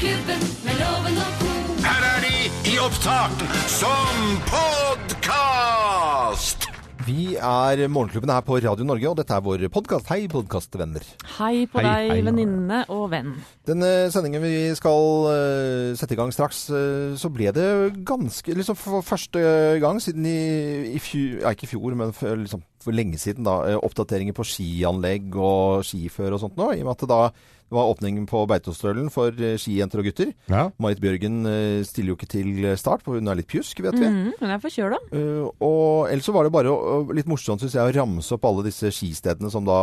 Morgenklubben med loven og co. Her er de i opptak som podkast! Vi er Morgenklubben her på Radio Norge, og dette er vår podkast. Hei, podkastvenner. Hei på Hei, deg, hei. venninne og venn. Denne sendingen vi skal eh, sette i gang straks, eh, så ble det ganske liksom For første gang siden i, i fjor Ja, ikke i fjor, men for, liksom, for lenge siden, da. eh, Oppdateringer på skianlegg og skiføre og sånt nå. I og med at det da var åpningen på Beitostølen for eh, skijenter og gutter. Ja. Marit Bjørgen eh, stiller jo ikke til start, for hun er litt pjusk, vet vi. Mm, hun er forkjøla. Uh, og ellers så var det bare å- litt morsomt, synes jeg, å ramse opp alle disse skistedene som da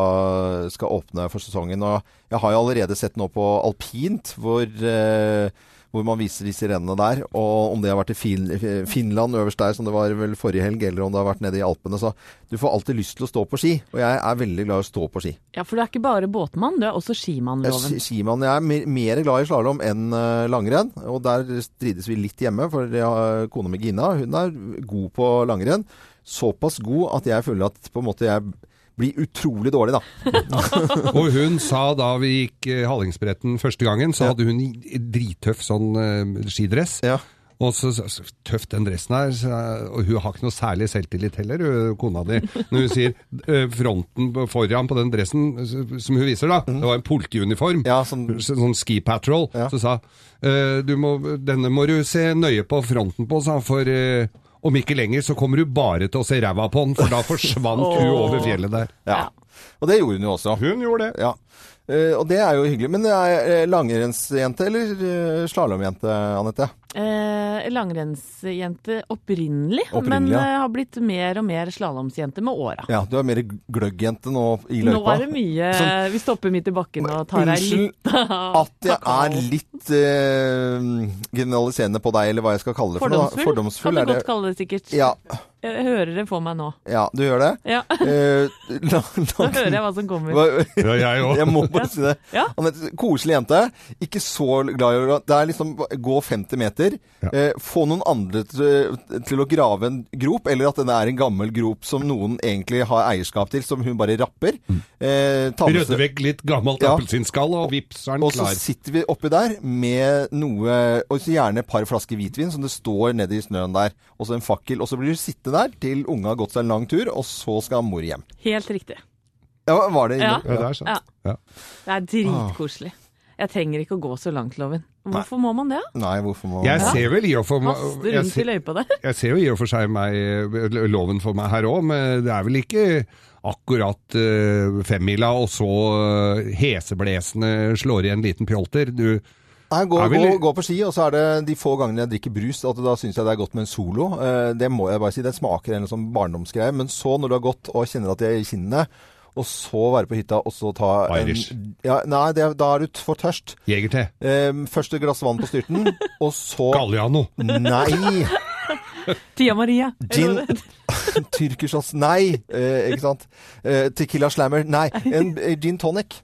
skal åpne for sesongen. Og jeg har jo allerede sett nå på alpint, hvor, eh, hvor man viser de sirenene der. Og om det har vært i fin Finland øverst der, som det var vel forrige helg, eller om det har vært nede i Alpene. Så du får alltid lyst til å stå på ski. Og jeg er veldig glad i å stå på ski. Ja, for du er ikke bare båtmann, du er også skimannloven. ski- skimann. Jeg er mer, mer glad i slalåm enn eh, langrenn, og der strides vi litt hjemme. For jeg har kona mi Gina, hun er god på langrenn. Såpass god at jeg føler at på en måte jeg blir utrolig dårlig, da. Og hun sa da vi gikk eh, Hallingsbretten første gangen, så hadde hun drittøff sånn eh, skidress. Ja. Og så, så, tøff den dressen er, så, og hun har ikke noe særlig selvtillit heller, kona di. Når hun sier eh, fronten foran på den dressen som hun viser da, det var en politiuniform, Mhm. Ja, sånn- sånn ski patrol, Ja. så sa du må, denne må du se nøye på fronten på, sa for om ikke lenger så kommer du bare til å se ræva på den, for da forsvant hun over fjellet der. Ja. Og det gjorde hun jo også. Hun gjorde det. Ja. Uh, og det er jo hyggelig. Men er jeg langrennsjente eller uh, slalåmjente, Anette? Uh, Langrennsjente opprinnelig, Opprinnelig, men ja. har blitt mer og mer slalåmsjente med åra. Ja, du er mer gløggjente nå i Nå er det mye Sånn- Vi stopper midt i bakken og tar ei Unnskyld at jeg er litt eh, generaliserende på deg, eller hva jeg skal kalle det for noe. da. Fordomsfull. Fordomsfull kan er du det. godt kalle det sikkert. Ja, Jeg hører det for meg nå. ja, du gjør det? Ja, Eh, la, Nå hører jeg hva som kommer. Hva- Ja, jeg òg. Jeg må bare si det. Ja. Anette, koselig jente. Ikke så glad i å Det er liksom gå 50 meter. Ja. Eh, få noen andre til, til å grave en grop, eller at den er en gammel grop som noen egentlig har eierskap til, som hun bare rapper. Eh, ta Rydde vekk litt gammelt Ja. appelsinskall, og vips er den og så sitter vi oppi der med noe Og så gjerne et par flasker hvitvin som det står nede i snøen der. Og så en fakkel. Og så blir du sittende der til unga har gått seg en lang tur, og så skal mor hjem. Helt riktig. Ja, var det Ja. Ja, det er sant. Ja. Ja. Det er dritkoselig. Jeg trenger ikke å gå så langt, Loven. Hvorfor må man det? Nei, hvorfor må Jeg ser vel i og for meg jeg jeg ser jo i og for seg meg eh, loven for meg her òg, men det er vel ikke akkurat uh, femmila, og så uh, heseblesende slår i en liten pjolter. Du, Nei, gå, vel- gå, gå på ski, og så er det de få gangene jeg drikker brus, at da syns jeg det er godt med en solo. Eh, det må jeg bare si. Det smaker en sånn barndomsgreie. Men så, når du har gått og kjenner at det er i kinnene, og så være på hytta, og så ta Irish. en ja, Nei, det, da er du for tørst. Jegerte. Eh, først et glass vann på styrten, og så Galliano. Nei! Tia Maria. Gin Tyrkershots Nei! Eh, ikke sant? Eh, tequila slammer Nei. En eh, gin tonic.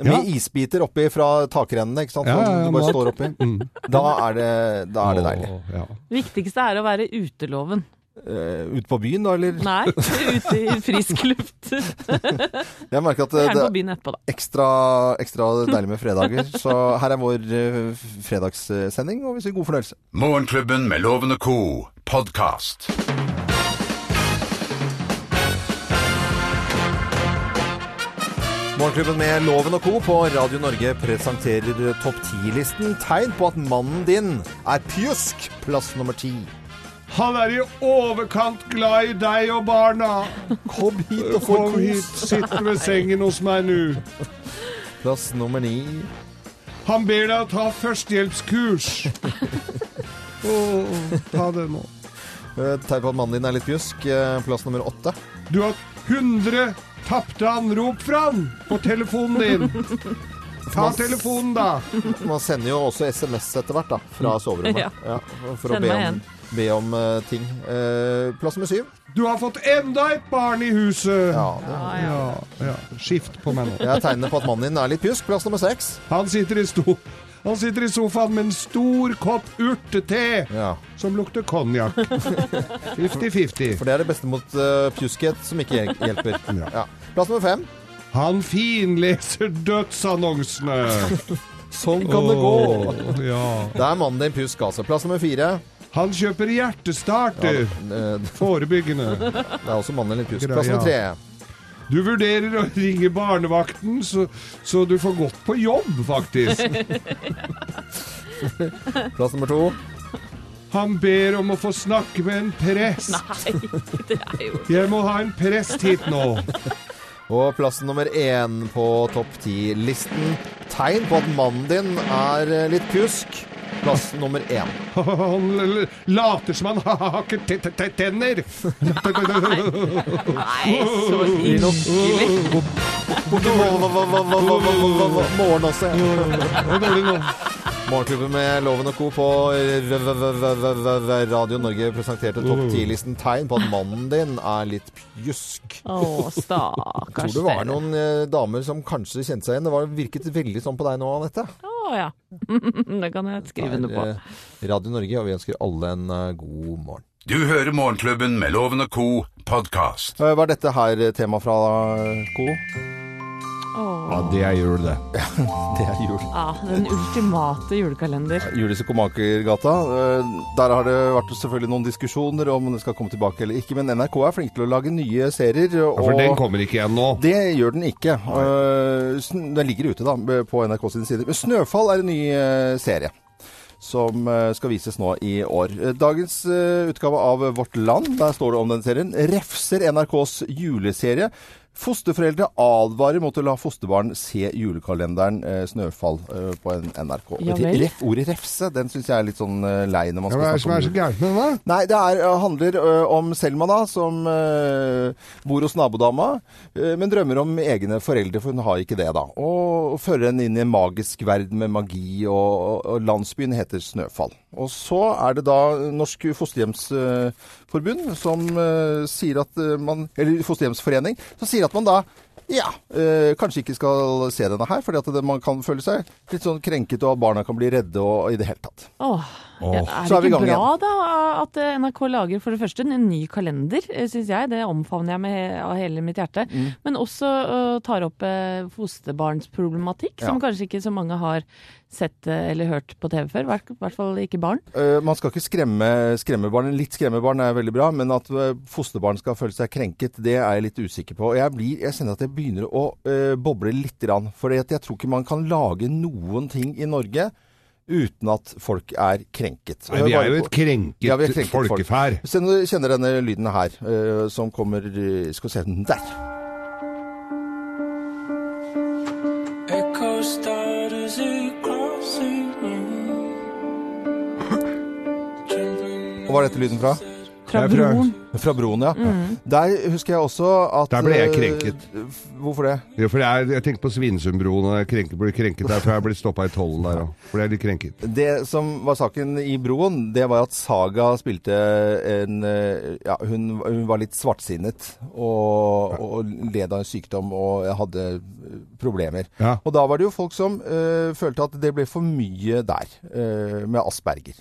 Med Ja. isbiter oppi fra takrennene, ikke sant? Ja, ja, ja, du bare mat. står oppi. Mm. Da er det, da er det deilig. Ja. Viktigste er å være uteloven. Uh, ute på byen, da, eller? Nei, ute i frisk luft. Jeg merker at eh, det på er ekstra, ekstra deilig med fredager. Så her er vår eh, fredagssending, og vi sier god fornøyelse. Morgenklubben med Lovende co. podkast. Morgenklubben med Loven og Co. på Radio Norge presenterer topp 10-listen. Tegn på at mannen din er pjusk. Plass nummer ti. Han er i overkant glad i deg og barna. Kom hit og få Kom hit, sitt ved sengen hos meg nå. Plass nummer ni. Han ber deg å ta førstehjelpskurs. oh, ta det nå. Eh, Tegn på at mannen din er litt pjusk. Eh, Plass nummer åtte. Du har 100 tapte anrop fra han på telefonen din. Ta telefonen, da. Man sender jo også SMS etter hvert, da. Fra soverommet. Ja. Ja, for å be om, be om uh, ting. Uh, plass nummer syv. Du har fått enda et barn i huset. Ja, det, ja, ja. Skift på meg nå. Jeg tegner på at mannen din er litt pjusk. Plass nummer seks. Han sitter i sto... Han sitter i sofaen med en stor kopp urtete Ja. som lukter konjakk. 50-50. For det er det beste mot uh, pjuskhet som ikke hjelper. Ja. Ja. Plass nummer fem. Han finleser dødsannonsene. Sånn kan det gå. Ja. Det er mannen din Pjusk, altså. Plass nummer fire. Han kjøper hjertestarter. Eh, Forebyggende. Det er også mannen din Pjusk. Plass nummer tre. Du vurderer å ringe barnevakten, så, så du får gått på jobb, faktisk. Plass nummer to. Han ber om å få snakke med en prest. Nei, det er jo Jeg må ha en prest hit nå. Og plass nummer én på topp ti-listen. Tegn på at mannen din er eh, litt pjusk. Plass nummer én. Han later som han te- tenner. Nei, så hyggelig. Morgen også. Morgenklubben med Loven og Co. på Radio Norge presenterte topp 10-listen tegn på at mannen din er litt pjusk. Å, stakkars tror det var noen eh, damer som kanskje kjente seg igjen. Det virket veldig sånn på deg nå, Anette. Å ja. Det kan jeg skrive under på. Det eh, Radio Norge, og vi ønsker alle en eh, god morgen. Du hører Morgenklubben med Loven og Co. podkast. Eh, Var dette her tema fra eh, Ja, det er jul, det. Det er jul. Ja, den ultimate julekalender. Julis og Komakergata. Eh, Der har det vært selvfølgelig noen diskusjoner om den skal komme tilbake eller ikke, men NRK er flink til å lage nye serier. Ja, for den kommer ikke igjen nå. det gjør den ikke. Eh, Den ligger ute da, på NRK sine sider. Men 'Snøfall' er en ny eh, serie. Som skal vises nå i år. Dagens utgave av Vårt Land, der står det om den serien, refser NRKs juleserie. Fosterforeldre advarer mot å la fosterbarn se julekalenderen eh, 'Snøfall' eh, på en NRK. Ja vel. Ref, ordet 'refse' den syns jeg er litt sånn eh, lei når man Ja, skal hva er det snakke som om er så gærent med den, da? Nei, det er, uh, handler uh, om Selma, da, som uh, bor hos nabodama, uh, men drømmer om egne foreldre, for hun har ikke det, da. Og fører henne inn i en magisk verden med magi, og, og, og landsbyen heter Snøfall. Og så er det da Norsk Fosterhjemsforbund som uh, sier at uh, man Eller Fosterhjemsforening, som sier at man da ja, Øh, kanskje ikke skal se denne her, fordi at det, man kan føle seg litt sånn krenket, og barna kan bli redde og i det hele tatt. Åh, Åh. ja, er det ikke bra da at eh, NRK lager for det første en ny kalender, syns jeg. Det omfavner jeg med he av hele mitt hjerte. Mm. Men også eh, tar opp uh, fosterbarnsproblematikk, som Ja. kanskje ikke så mange har sett eh, eller hørt på TV før. I hvert fall ikke barn. Eh, man skal ikke skremme barn. Litt skremme barn er veldig bra, men at eh, fosterbarn skal føle seg krenket, det er jeg litt usikker på. Jeg, blir, jeg kjenner at jeg begynner å uh, boble litt. For jeg tror ikke man kan lage noen ting i Norge uten at folk er krenket. Nei, vi er jo et krenket, Ja, er krenket folk. folkefær. Se når du kjenner denne lyden her, uh, som kommer uh, Skal vi se den der. Og hva er dette lyden fra? Fra- broren. Fra broen, ja. Der husker jeg også at Der ble jeg eh, krenket. Hvorfor det? Jo, for jeg, jeg tenker på Svinesundsbroen, og jeg krenket, ble krenket der, for jeg ble stoppa i tollen der òg. For jeg er litt krenket. Det som var saken i Broen, det var at Saga spilte en eh, Ja, hun, hun var litt svartsinnet og, og led av en sykdom og hadde eh, problemer. Ja. Og da var det jo folk som eh, følte at det ble for mye der, eh, med asperger.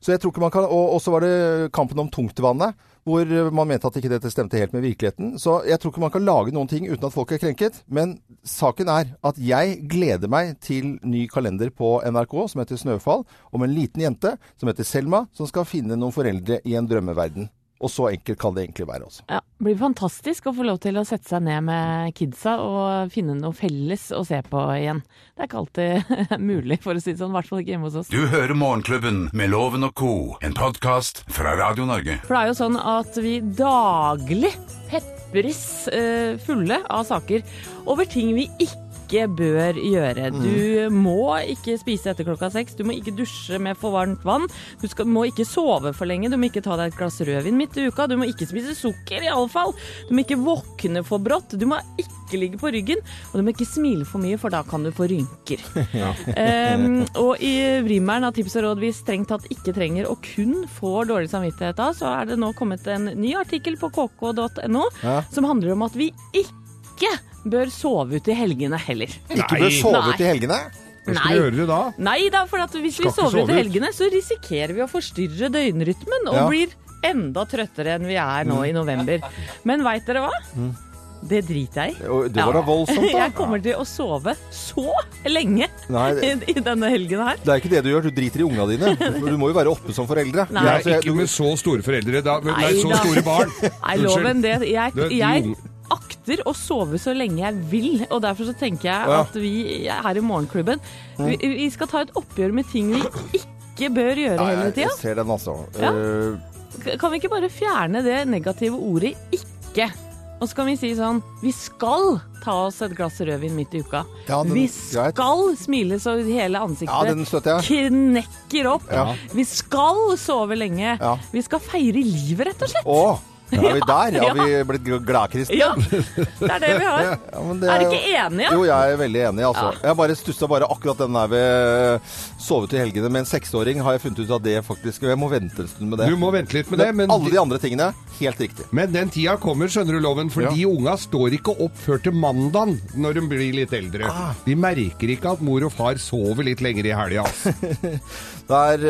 Så jeg tror ikke man kan Og og så var det kampen om tungtvannet. Hvor man mente at ikke dette stemte helt med virkeligheten. Så jeg tror ikke man kan lage noen ting uten at folk er krenket. Men saken er at jeg gleder meg til ny kalender på NRK som heter Snøfall, om en liten jente som heter Selma, som skal finne noen foreldre i en drømmeverden. Og så enkelt kan det egentlig være også. Ja, det blir fantastisk å få lov til å sette seg ned med kidsa og finne noe felles å se på igjen. Det er ikke alltid mulig, for å si det sånn. I hvert fall ikke hjemme hos oss. Du hører Morgenklubben med Loven og Co., en podkast fra Radio Norge. For det er jo sånn at vi daglig pepres eh, fulle av saker over ting vi ikke bør gjøre. Du må ikke spise etter klokka seks, du må ikke dusje med for varmt vann, du skal, må ikke sove for lenge, du må ikke ta deg et glass rødvin midt i uka, du må ikke spise sukker i alle fall, du må ikke våkne for brått, du må ikke ligge på ryggen, og du må ikke smile for mye, for da kan du få rynker. Em, og i Vrimeren av tips og råd vi strengt tatt ikke trenger og kun får dårlig samvittighet av, så er det nå kommet en ny artikkel på kk.no Ja. som handler om at vi ikke bør sove ut i helgene heller. Ikke bør sove Nei. ut i helgene. Hva skal vi gjøre da? Nei da, for at hvis vi Skal vi sover ut i helgene, så risikerer vi å forstyrre døgnrytmen og Ja. blir enda trøttere enn vi er nå i november. Men veit dere hva? det driter jeg i. Det var da voldsomt, da. Jeg kommer til å sove så lenge Nei, i, det, i denne helgen her. det er ikke det du gjør. Du driter i unga dine. Du må jo være oppe som foreldre. Nei. Jeg Ja, så er jeg- ikke med så store foreldre, da. Nei, Nei så store barn. Nei, loven det. Jeg, jeg akter å sove så lenge jeg vil, og derfor så tenker jeg Ja. at vi her i Morgenklubben vi, vi skal ta et oppgjør med ting vi ikke bør gjøre Nei, hele tida. jeg ser den, altså. Ja. Eh, Kan vi ikke bare fjerne det negative ordet 'ikke'? Og så kan vi si sånn Vi skal ta oss et glass rødvin midt i uka. Ja, den- vi greit. skal smile så hele ansiktet ja, knekker opp. Ja. Vi skal sove lenge. Vi skal feire livet, rett og slett. Å, er vi der? Har vi blitt gl- gladkristne? Ja, det er det vi har. Ja, men det Er du ikke enig? Jo, jeg er veldig enig. Altså. Ja. Jeg bare stussa bare akkurat den der ved sovet i helgene med en seksåring. Har jeg funnet ut at det faktisk Jeg må vente en stund med det. Du må vente litt med det, men, Alle de andre tingene, helt riktig. men den tida kommer, skjønner du, Loven. For Ja. de unga står ikke opp før til mandagen når de blir litt eldre. Ah. De merker ikke at mor og far sover litt lenger i helga. Det er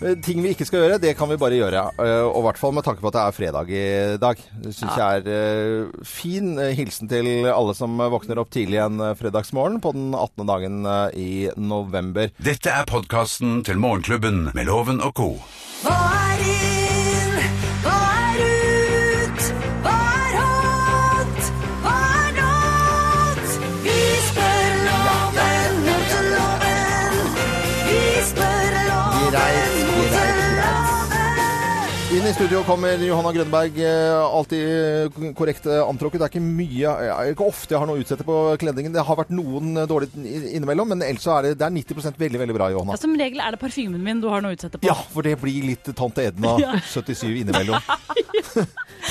uh, ting vi ikke skal gjøre, det kan vi bare gjøre. Uh, og i hvert fall med tanke på at det er fredag i dag. Det syns jeg er uh, fin hilsen til alle som våkner opp tidlig en fredagsmorgen på den 18. dagen i november. Dette er podkasten til Morgenklubben med Loven og co. Hva i studio kommer Johanna Grønberg, eh, alltid eh, korrekt eh, antrukket. Det er ikke mye, ikke ofte jeg har noe å utsette på kledningen. Det har vært noen dårlige innimellom, men ellers er det, det er 90% veldig, veldig bra, Johanna. Ja, som regel er det parfymen min du har noe å utsette på. Ja, for det blir litt Tante Edna 77 innimellom.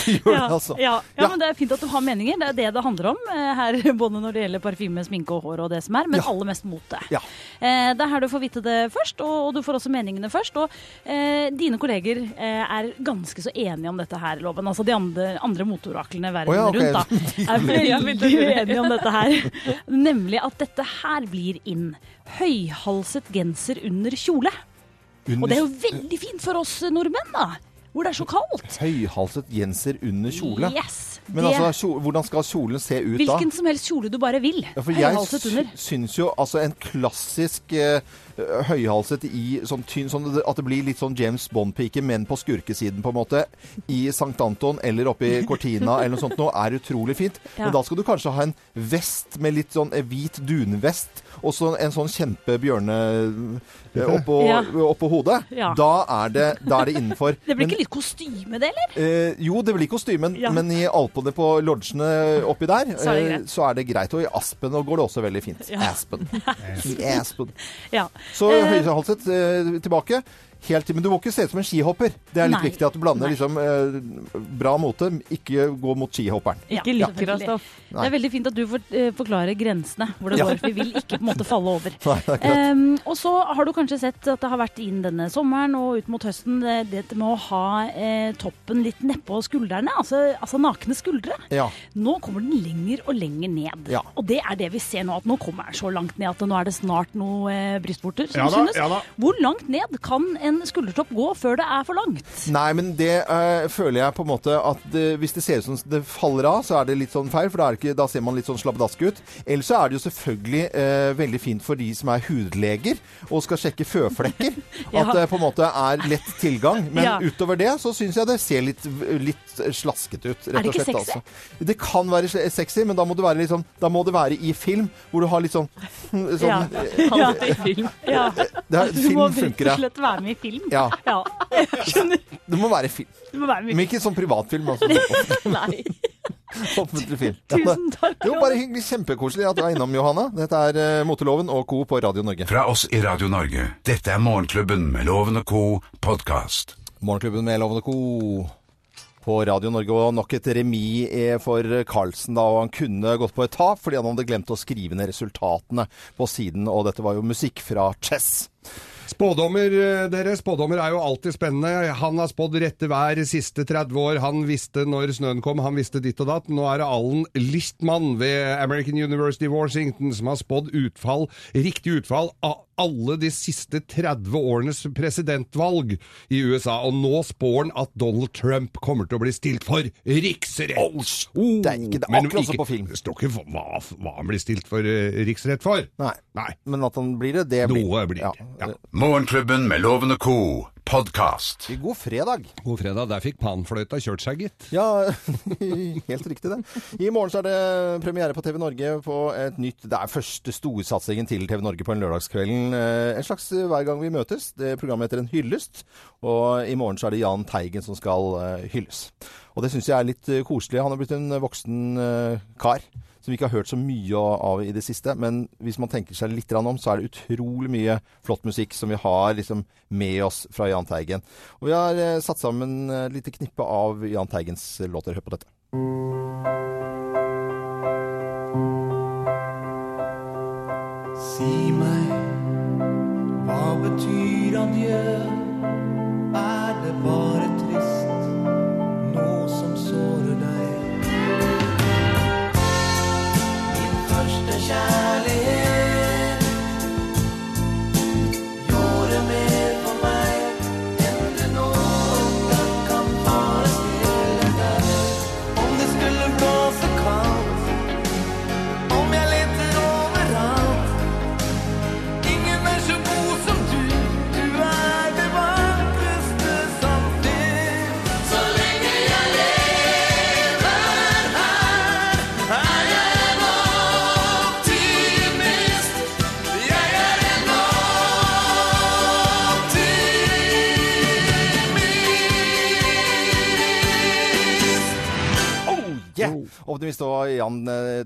Gjør det, altså. ja, ja, Ja. men det er fint at du har meninger. Det er det det handler om her, både når det gjelder parfyme, sminke og hår og det som er, men Ja. aller mest mote. Ja. Eh, det er her du får vite det først, og, og du får også meningene først. Og eh, dine kolleger eh, er ganske så enige om dette her, Loven. Altså de andre, andre motoraklene verden oh, ja, okay. rundt da, er veldig uenige om dette her. Nemlig at dette her blir inn. Høyhalset genser under kjole. Og det er jo veldig fint for oss nordmenn, da. Hvor det er så kaldt. Høyhalset genser under kjole. Yes. Men altså, kjole, hvordan skal kjolen se ut da? hvilken som helst kjole du bare vil. Ja, for jeg Høyhalset under. Jeg syns jo altså en klassisk eh, høyhalset i sånn tynn sånn at det blir litt sånn James Bond-pike, men på skurkesiden, på en måte. I St. Anton eller oppe i Cortina eller noe sånt noe, er utrolig fint. Ja. Men da skal du kanskje ha en vest med litt sånn eh, hvit dunvest, og så en sånn kjempebjørne eh, oppå, Ja. oppå hodet. Ja. Da, er det, da er det innenfor. Det blir Men- ikke litt kostyme, det, eller? Eh, jo, det blir kostymen, Ja. men i Alpene på lodgene oppi der, Så er det eh, greit. så er det greit. Og i Aspen og går det også veldig fint. Aspen. I Aspen. Ja. Så Eh, høyhalset eh, tilbake. Helt til, men du må ikke se ut som en skihopper. Det er litt Nei. viktig at du blander Nei. liksom, eh, bra mote. Ikke gå mot skihopperen. Ja, Ikke av selvfølgelig. stoff. Det er veldig fint at du for, eh, forklarer grensene hvor det Ja. går. Vi vil ikke på en måte falle over. Nei, det er. Ehm, og så har du kanskje sett at det har vært inn denne sommeren og ut mot høsten det, dette med å ha eh, toppen litt nedpå skuldrene. Altså, altså nakne skuldre. Ja. Nå kommer den lenger og lenger ned. Ja. Og det er det vi ser nå, at nå kommer den så langt ned at nå er det snart noe eh, brystvorter som Ja da, synes. ja da. Hvor langt ned kan en skuldertopp gå før det er for langt? Nei, men det eh, føler jeg på en måte at det, hvis det ser ut som det faller av, så er det litt sånn feil, for da, er ikke, da ser man litt sånn slabbedask ut. Ellers så er det jo selvfølgelig eh, veldig fint for de som er hudleger og skal sjekke føflekker. Ja. At det på en måte er lett tilgang. Men Ja. utover det så syns jeg det ser litt, litt slaskete ut, rett og slett. Altså. Det kan være sexy, men da må, det være litt sånn, da må det være i film, hvor du har litt sånn, sånn Ja. Alltid film. Ja. det er, Du må rett og slett være med i film. ja. Ja, skjønner. Det må være film. Det må være Men ikke sånn privatfilm. Altså. Nei. Offentlig film. Tusen takk. Jo, bare hyggelig. Kjempekoselig at du er innom, Johanna. Dette er eh, Moteloven og Co. på Radio Norge. Fra oss i Radio Norge. Dette er Morgenklubben med Loven og co. podkast. Morgenklubben med Loven og Co. på Radio Norge. Og nok et remis eh, for Carlsen, da. Og han kunne gått på et tap fordi han hadde glemt å skrive ned resultatene på siden. Og dette var jo musikk fra Chess. Spådommer, eh, dere. Spådommer er jo alltid spennende. Han har spådd rette vær siste 30 år. Han visste når snøen kom, han visste ditt og datt. Nå er det Allen Lichtmann ved American University Washington som har spådd utfall, riktig utfall av alle de siste 30 årenes presidentvalg i USA. Og nå spår han at Donald Trump kommer til å bli stilt for riksrett. Oh, oh, det er men akkurat som på film. Det står ikke hva, hva han blir stilt for eh, riksrett for. Nei. Nei. Men at han blir det, det blir Noe blir det. Ja. Morgenklubben med Lovende co. podkast. God fredag. God fredag. Der fikk panfløyta kjørt seg, gitt. Ja, helt riktig det. I morgen så er det premiere på TV Norge på et nytt Det er første storsatsingen til TV Norge på en lørdagskvelden. Eh, En slags eh, hver gang vi møtes. Det Programmet heter En hyllest. Og i morgen så er det Jahn Teigen som skal eh, hylles. Og det syns jeg er litt koselig. Han har blitt en voksen kar. Som vi ikke har hørt så mye av i det siste. Men hvis man tenker seg litt om, så er det utrolig mye flott musikk som vi har liksom med oss fra Jahn Teigen. Og vi har eh, satt sammen et lite knippe av Jahn Teigens låter. Hør på dette. Si meg, hva betyr adjø?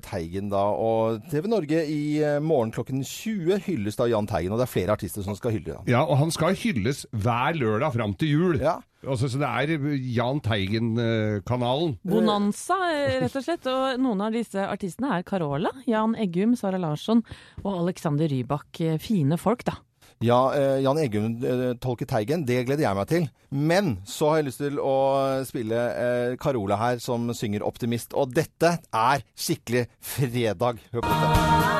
Teigen da. Og TV Norge i eh, morgen klokken 20 hylles da Jahn Teigen. Og det er flere artister som skal hylle ham. Ja, og han skal hylles hver lørdag fram til jul. Ja. Også, så det er Jahn Teigen-kanalen. Bonanza, eh, rett og slett. Og noen av disse artistene er Carola, Jan Eggum, Sara Larsson og Alexander Rybak. Eh, Fine folk, da. Ja, eh, Jan Eggum eh, tolker Teigen, det gleder jeg meg til. Men så har jeg lyst til å spille eh, Carola her, som synger 'Optimist'. Og dette er skikkelig fredag. Hør på dette.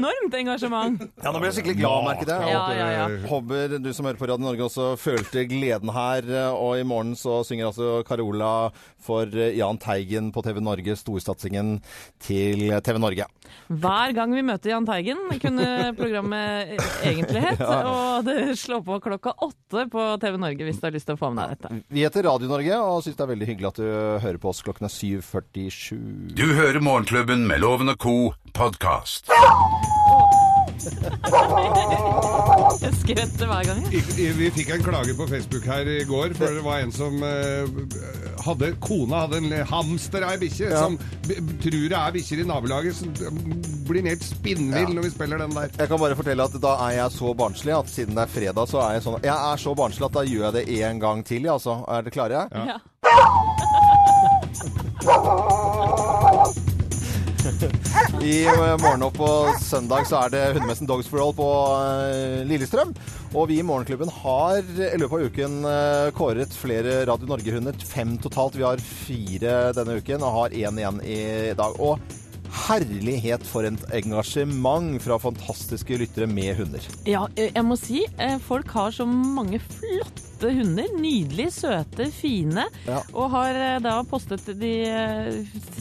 Enormt engasjement. Ja, nå ble jeg skikkelig glad, merket jeg. Ja, ja, ja. Håper du som hører på Radio Norge også følte gleden her. Og i morgen så synger altså Carola for Jahn Teigen på TV Norge, storsatsingen til TV Norge. Hver gang vi møter Jahn Teigen, kunne programmet egentlig hett. Og det slår på klokka åtte på TV Norge hvis du har lyst til å få med deg dette. Vi heter Radio Norge og syns det er veldig hyggelig at du hører på oss klokken er 7.47. Du hører Morgenklubben med Loven og co. podkast. Jeg skvetter hver gang. jeg. Vi fikk en klage på Facebook her i går, for det var en som eh, hadde Kona hadde en hamster av ei bikkje, Ja. som b tror det er bikkjer i nabolaget, som blir helt spinnvill Ja. når vi spiller den der. Jeg kan bare fortelle at da er jeg så barnslig at siden det er fredag, så er jeg sånn Jeg er så barnslig at da gjør jeg det en gang til, ja, altså. Er det klare? Ja. I eh, morgen og på søndag så er det hundemessen Dogs for All på eh, Lillestrøm. Og vi i Morgenklubben har i løpet av uken eh, kåret flere Radio Norge-hunder. Fem totalt. Vi har fire denne uken og har én igjen i dag. Og Herlighet for et engasjement fra fantastiske lyttere med hunder. Ja, eh, jeg må si, eh, folk har så mange flotte hunder. Nydelige, søte, fine. Ja. Og har eh, da postet de,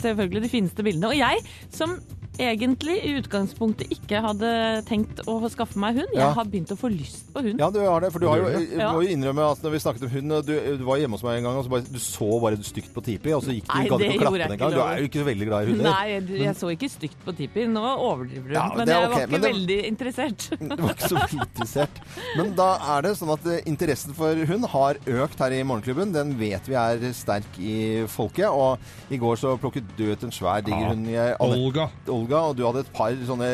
selvfølgelig de fineste bildene. Og jeg, som egentlig i utgangspunktet ikke hadde tenkt å skaffe meg hund, Ja. jeg har begynt å få lyst på hund. Ja, du har det. For du har jo, Ja. må jo innrømme at når vi snakket om hund, du, du var hjemme hos meg en gang, og så bare, du så bare stygt på Tipi, og så gikk du Nei, gadd ikke å klappe den engang. Du er jo ikke så veldig glad i hunder. Nei, jeg, jeg så ikke stygt på Tipi. Nå overdriver du. Ja, men jeg okay, var ikke det- veldig interessert. Du var ikke så interessert. Men da er det sånn at eh, interessen for hund har økt her i Morgenklubben. Den vet vi er sterk i folket. Og i går så plukket du ut en svær, diger hund. Jeg, Anne- Olga. Olga, og du hadde et par sånne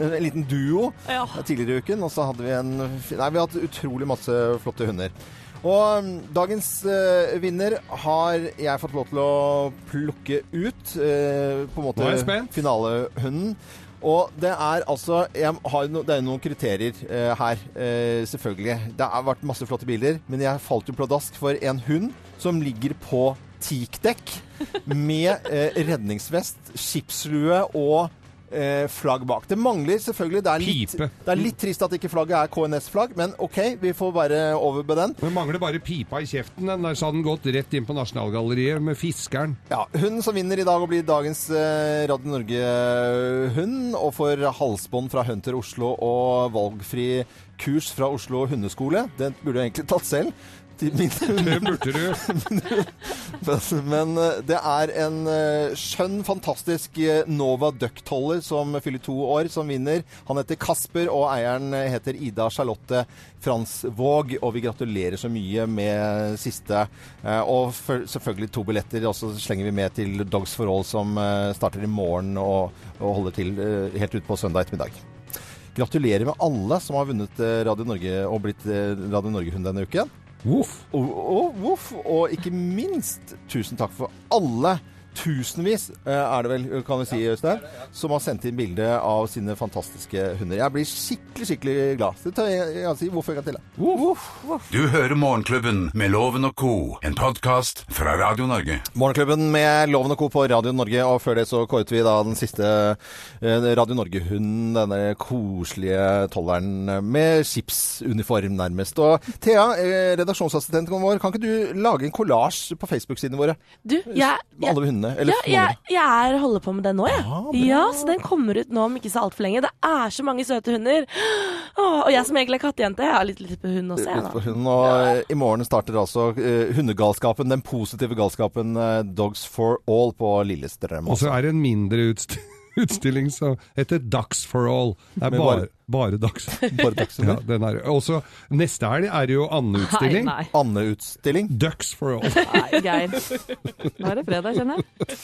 En liten duo Ja. tidligere i uken. Og så hadde vi en Nei, vi har hatt utrolig masse flotte hunder. Og mm, dagens eh, vinner har jeg fått lov til å plukke ut. eh, på en måte finalehunden. Og det er altså jeg har, no, Det er noen kriterier eh, her, eh, selvfølgelig. Det har vært masse flotte bilder, men jeg falt jo pladask for en hund som ligger på teakdekk med eh, redningsvest, skipslue og eh, flagg bak. Det mangler selvfølgelig Det er litt, Pipe. det er litt trist at ikke flagget er KNS-flagg, men OK, vi får bare over med den. Det mangler bare pipa i kjeften. Den der så hadde den gått rett inn på Nasjonalgalleriet med fiskeren. Ja, Hun som vinner i dag og blir dagens eh, Radio Norge-hund, og får halsbånd fra Hunter Oslo og valgfri kurs fra Oslo hundeskole. Den burde jeg egentlig tatt selv. Det burde du. Men eh, det er en eh, skjønn, fantastisk eh, Nova Duck-toller som fyller to år, som vinner. Han heter Kasper, og eieren heter Ida Charlotte Fransvåg. Og vi gratulerer så mye med siste. Og selvfølgelig to billetter. Og så slenger vi med til Dogs for All, som starter i morgen og, og holder til helt ut på søndag ettermiddag. Gratulerer med alle som har vunnet eh, Radio Norge og blitt eh, Radio Norge-hund denne uken. Voff. Og, og, og, og ikke minst tusen takk for alle tusenvis, eh, er det vel, kan vi si, Øystein, som har sendt inn bilde av sine fantastiske hunder. Jeg blir skikkelig, skikkelig glad. Så tar jeg, jeg kan si hvorfor jeg til. da. Voff, voff. Du hører Morgenklubben med Loven og co., en podkast fra Radio Norge. Morgenklubben med Loven og Co. på Radio Norge, og før det så kåret vi da den siste eh, Radio Norge-hunden, denne koselige tolleren med skipsuniform nærmest. Og Thea, eh, redaksjonsassistenten vår, kan ikke du lage en kollasj på Facebook-sidene våre? Du, jeg, Med alle hundene? Eller ja, jeg, jeg er holder på med det nå, jeg. Ja, Ah, Ja, så den kommer ut nå om ikke så altfor lenge. Det er så mange søte hunder. Åh, og jeg som egentlig er kattejente, jeg har litt lyst på hund også, jeg Litt på nå. og ja. I morgen starter altså uh, hundegalskapen, den positive galskapen uh, Dogs for All på Lillestrøm. Og så er det en mindre utst utstilling som heter Ducks for All. Det er bare, bare, Ducks. bare ducks Ja, den er. Også neste helg er det jo andeutstilling. Andeutstilling. Ducks for All. nei, Geir. Nå er det fredag, kjenner jeg.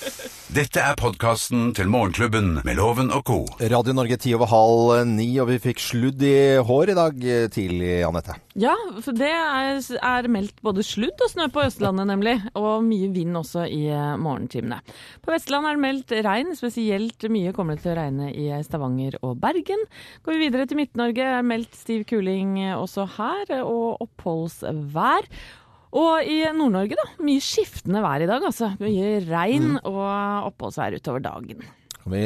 Dette er podkasten til Morgenklubben med Loven og co. Radio Norge ti over halv ni, og vi fikk sludd i hår i dag tidlig, Anette. Ja, for det er, er meldt både sludd og snø på Østlandet, nemlig. Og mye vind også i eh, morgentimene. På Vestlandet er det meldt regn, spesielt mye kommer det til å regne i Stavanger og Bergen. Går vi videre til Midt-Norge, er meldt stiv kuling også her, og oppholdsvær. Og i Nord-Norge, da. Mye skiftende vær i dag, altså. Mye regn og oppholdsvær utover dagen. Vi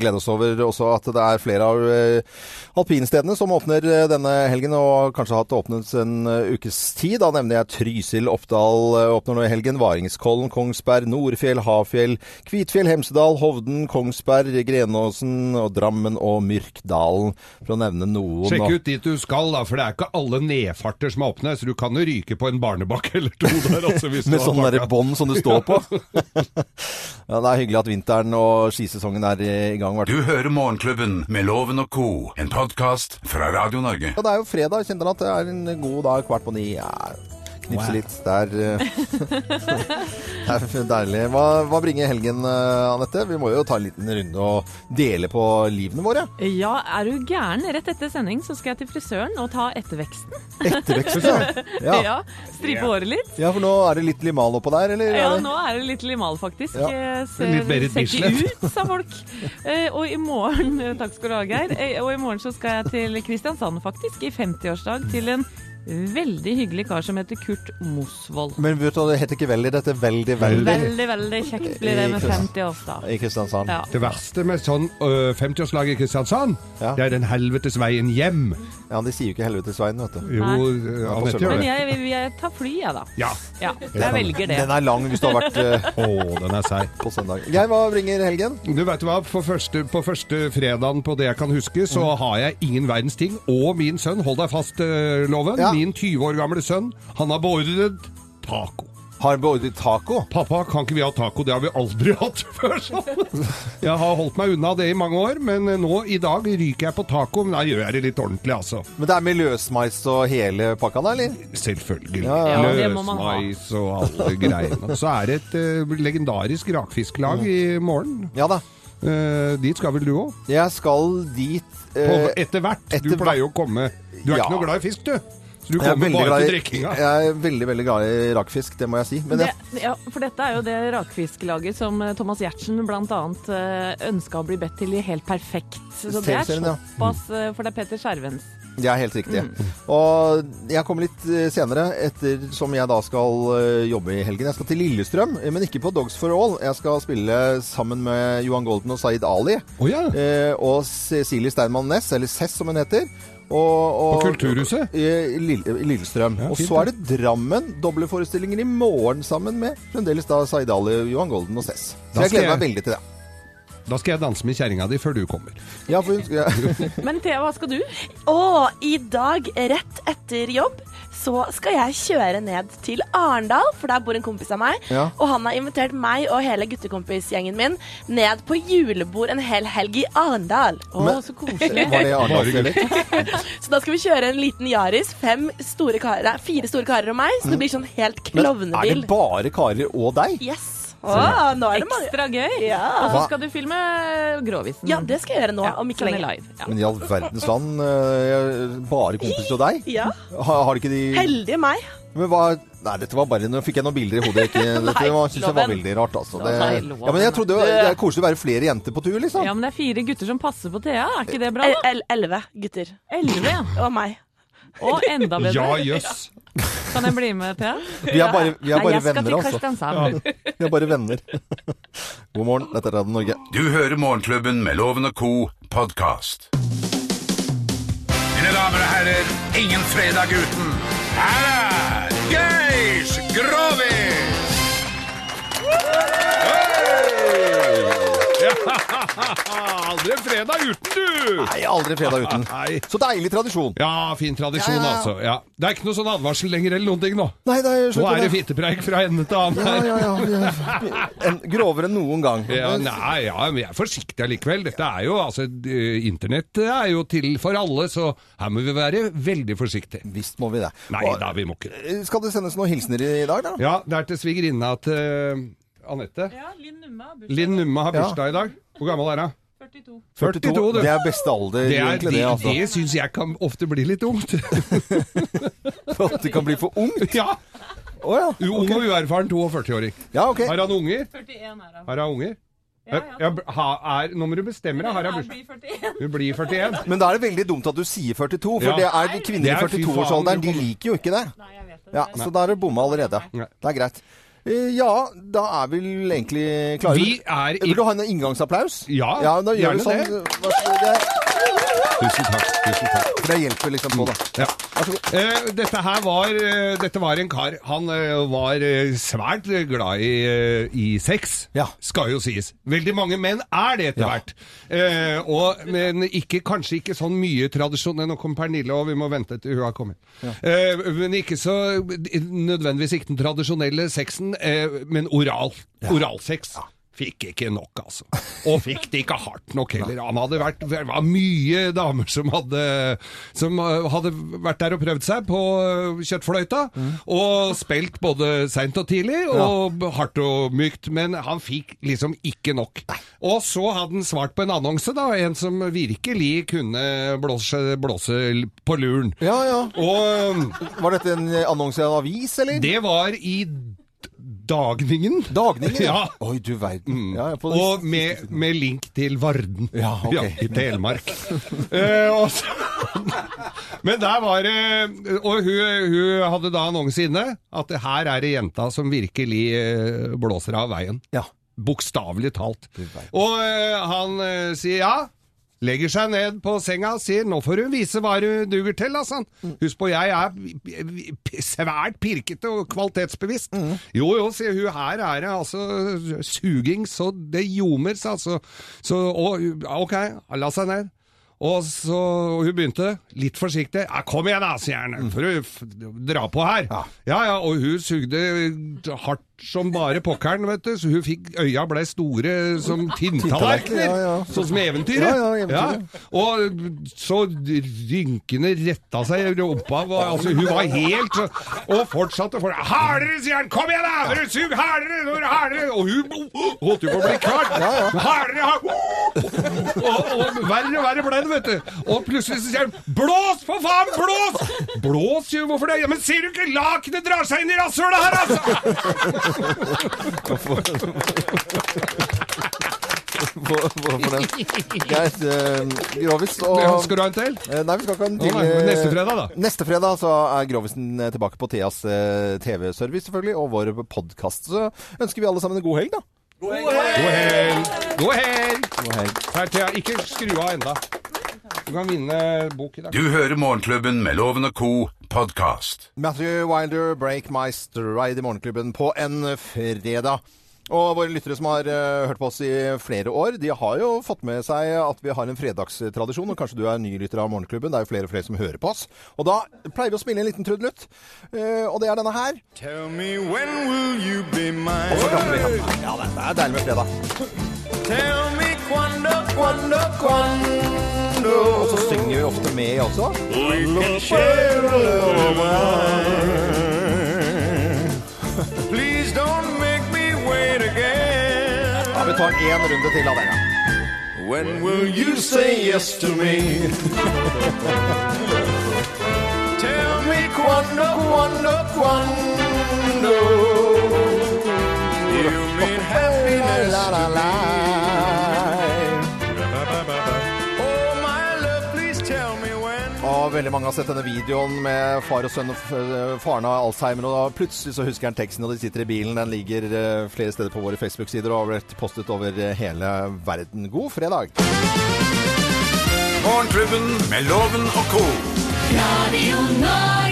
gleder oss over også at det er flere av eh, alpinstedene som åpner eh, denne helgen, og kanskje har hatt åpnet en eh, ukes tid. Da nevner jeg Trysil, Oppdal eh, åpner nå i helgen. Varingskollen, Kongsberg, Nordfjell, Hafjell, Kvitfjell, Hemsedal, Hovden, Kongsberg, Grenåsen og Drammen og Myrkdalen, for å nevne noen. Sjekk ut dit du skal, da, for det er ikke alle nedfarter som er åpne. Så du kan jo ryke på en barnebakke eller to der. Altså, Med sånn derre bånd som du står på. ja, det er hyggelig at vinteren og skisesongen er i gang. Du hører Morgenklubben med Loven og co., en podkast fra Radio Norge. Ja, det er jo fredag. Kjenner at det er en god dag kvart på ni. Ja, knipse Wow. litt. Det er, eh, det er deilig. Hva, hva bringer helgen, eh, Anette? Vi må jo ta en liten runde og dele på livene våre. Ja, er du gæren? Rett etter sending så skal jeg til frisøren og ta etterveksten. Etterveksten, ja. Ja. ja. Stripe håret litt. Ja, for nå er det litt limal oppå der, eller? Ja, nå er det litt limal, faktisk. Ja. Ser, Litt Berit ser ikke Bislett. ut, sa folk. Eh, og i morgen Takk skal du ha, Geir. Og i morgen så skal jeg til Kristiansand, faktisk. I 50-årsdag til en Veldig hyggelig kar som heter Kurt Mosvold. Men vet du, det heter ikke veldig, dette er veldig, veldig Veldig, veldig kjekt blir det med 50-årsdag. i Kristiansand. Ja. Det verste med sånn øh, 50-årslag i Kristiansand, Ja. det er den helvetes veien hjem. Ja, de sier jo ikke helvetesveien, vet du. Jo, gjør Men jeg, jeg, jeg tar flyet, jeg, da. Ja. Ja, jeg velger det. Den er lang hvis du har vært Å, den er seig. på søndag. Geir, hva bringer helgen? Du vet hva, første, På første fredagen på det jeg kan huske, så Mm. har jeg ingen verdens ting. Og min sønn, hold deg fast, uh, Loven, Ja. Min 20 år gamle sønn, han har beordret taco. Har beordret taco. Pappa, kan ikke vi ha taco? Det har vi aldri hatt før. sånn. Jeg har holdt meg unna det i mange år, men nå i dag ryker jeg på taco. Men da gjør jeg det litt ordentlig, altså. Men det er med løsmais og hele pakka da, eller? Selvfølgelig. Ja, ja, det må man ha. Løsmais og alle greiene. Så er det et uh, legendarisk rakfisklag i morgen. Ja da. Uh, dit skal vel du òg? Jeg skal dit eh, Etter hvert. etter Du pleier jo å komme Du er Ja. ikke noe glad i fisk, du. Så du er, kommer bare til drikkinga. jeg er veldig, veldig glad i rakfisk, det må jeg si. Men Det, ja, for dette er jo det rakfisklaget som eh, Thomas Giertsen bl.a. ønska å bli bedt til i Helt perfekt. Så det er såpass, eh, for det er Peter Skjervens. det er helt riktig. Mm. Og jeg kommer litt eh, senere, ettersom jeg da skal eh, jobbe i helgen. Jeg skal til Lillestrøm, eh, men ikke på Dogs for All. Jeg skal spille sammen med Johan Golden og Saeed Ali. Oh, ja. Eh, og Cecilie Steinmann Næss, eller Cess som hun heter. Og, og, På Kulturhuset? I i Lillestrøm. Ja, og så er det Drammen. Doble forestillinger i morgen sammen med fremdeles da Zaid Ali, Johan Golden og Cess. Så jeg gleder meg veldig til det. Da skal jeg danse med kjerringa di før du kommer. Ja, for hun skal, Men Thea, hva skal du? Å, i dag, rett etter jobb, så skal jeg kjøre ned til Arendal, for der bor en kompis av meg. Ja. Og han har invitert meg og hele guttekompisgjengen min ned på julebord en hel helg i Arendal. Å, Men- så koselig. var det Arendal? Så da skal vi kjøre en liten Yaris, fem store karer, fire store karer og meg, så det blir sånn helt klovnebil. Men er det bare karer og deg? Yes. Å, nå er det mange. Ekstra gøy. Ja. Og så skal du filme Gråvisen. Ja, det skal jeg gjøre nå, Ja, om ikke lenge. live. Ja. Men i all verdens land, eh, bare kompiser og deg? Ja. Har, har ikke de Heldige meg. Men hva Nei, dette var bare Nå fikk jeg noen bilder i hodet. Ikke, dette var, synes jeg var veldig rart, altså. Det, ja, men jeg trodde det er koselig å være flere jenter på tur, liksom. ja, men det er fire gutter som passer på Thea. Er ikke det bra? El da? el Elleve gutter. Elleve, ja. Og meg. Og enda bedre. Ja, jøss. Kan jeg bli med, Thea? Vi er bare, vi er bare Nei, venner, altså. Vi er bare venner. God morgen, dette er Radio Norge. Du hører Morgenklubben med Loven og Co. podkast. Mine damer og herrer, ingen fredag uten Her er Geir Grovis! Aldri fredag uten, du! Nei, aldri fredag uten. Nei. Så deilig tradisjon. Ja, fin tradisjon, Ja, ja, ja. altså. Ja. Det er ikke noe sånn advarsel lenger eller noen ting nå. Nei, det er Nå er det fittepreik fra ende til annen her. ja, ja, ja. En, grovere enn noen gang. Ja, nei, ja, men jeg er forsiktig allikevel. Dette er jo, altså, eh, internett er jo til for alle, så her må vi være veldig forsiktige. Visst må vi det. Nei da, vi må ikke. Skal det sendes noen hilsener i dag, da? Ja, det er til svigerinna til eh, Anette. Ja, Linn Numme har bursdag i dag. Hvor gammel er hun? 42. 42, du. Det er beste alder, Det, er, egentlig, det, det. altså. det syns jeg kan ofte bli litt ungt. For at det kan bli for ungt. ja, Oh, ja. Ung og uerfaren 42-åring. Ja, okay. Har han unger? 41 er han. Har han unger? Ja, Ja, ha, er, nå må du bestemme deg. Har hun bursdag? blir 41. Hun blir 41. Men da er det veldig dumt at du sier 42, for Ja. det er kvinner i er fy faen, 42-årsalderen. du De liker jo ikke det. Nei, jeg vet det. Ja, Så da er det bomma allerede. Nei. Det er greit. Eh, Ja, da er vi vel egentlig klare. Vi er i Vil du ha en inngangsapplaus? Ja, ja da gjør vi sånn. det. Tusen takk. Tusen takk. For det hjelper liksom på, da. Ja. Så god. Eh, dette her var, eh, dette var en kar Han eh, var eh, svært glad i, i sex, Ja. skal jo sies. Veldig mange menn er det etter Ja. hvert. Eh, og, men ikke, kanskje ikke sånn mye tradisjon Nå kommer Pernille, og vi må vente til hun har kommet. Eh, men ikke så nødvendigvis ikke den tradisjonelle sexen, eh, men oral. Oralsex. Fikk ikke nok, altså. Og fikk det ikke hardt nok heller. Han hadde vært, det var mye damer som hadde, som uh, hadde vært der og prøvd seg på kjøttfløyta. kjøttfløyta, og spilt både seint og tidlig, og hardt og mykt, men han fikk liksom ikke nok. Og så hadde han svart på en annonse, da, en som virkelig kunne blåse, blåse på luren. Ja, ja. Og Var dette en annonse i en avis, eller? det var i Dagningen. Dagningen? Ja. Oi, du verden. Ja, får- Og med, med link til Varden Ja, ok. i Telemark. uh, så, men der var det Og hun, hun hadde da annonse inne at her er det jenta som virkelig eh, blåser av veien. Ja. Bokstavelig talt. Og uh, han uh, sier ja. Legger seg ned på senga og sier 'nå får du vise hva du duger til', altså. Husk på, jeg er svært pirkete og kvalitetsbevisst. Jo jo, sier hun, her er det altså suging så det ljomer, sa altså. Så og, ok, la seg ned. Og så og hun begynte, litt forsiktig. Ja, 'Kom igjen, da', sier han. For å dra på her. Ja. Ja ja, og hun sugde hardt som bare pokkeren, vet du. Så hun fikk Øya ble store som tinntallerkener. Ja, ja. Sånn som eventyret. Ja. Og så rynkene retta seg i rumpa. Altså, hun var helt så- Og fortsatte for Hardere, sier han! Kom igjen, da! Sug hardere! dere Hardere! Og hun holdt jo på å bli kvart. Hardere! hard- Og, og verre og verre ble det, vet du. Og plutselig så sier han Blås, for faen! Blås! Blås, jo, hvorfor det? Ja, Men ser du ikke lakenet drar seg inn i rasshølet her, altså! Hvorfor den? Greit. eh, Grovis og Skal du ha en til? Eh, Nei, vi skal ikke ha en til. nei, men neste fredag, da. Neste fredag så er Grovisen eh, tilbake på Theas eh, TV-service, selvfølgelig, og vår podkast. Så ønsker vi alle sammen en god helg, da. God helg! God helg! God helg. Her, Thea, ikke skru av enda. Du kan vinne bok i dag. Du hører Morgenklubben med Loven og Co. podkast. Matthew Wilder, 'Break My Stride' i Morgenklubben på en fredag. Og våre lyttere som har uh, hørt på oss i flere år, de har jo fått med seg at vi har en fredagstradisjon. Og kanskje du er ny lytter av Morgenklubben. Det er jo flere og flere som hører på oss. Og da pleier vi å spille en liten trudelutt. Uh, og det er denne her. Tell me when will you be mine? Og så klapper vi. Ja, det er deilig med fredag. Tell me quando, quando, quando. Og så synger vi ofte med også. We can share a little wine. Please don't make me wait again. Ja, vi tar en runde til av dere. When will you say yes to me? Tell me quando, quando, quando. You mean happiness to la. Veldig mange har sett denne videoen med far og sønn. og f- Faren har Alzheimer, og da plutselig så husker han teksten, og de sitter i bilen. Den ligger eh, flere steder på våre Facebook-sider og har blitt postet over eh, hele verden. God fredag! Morgenklubben med Loven og Co. Radio Norge.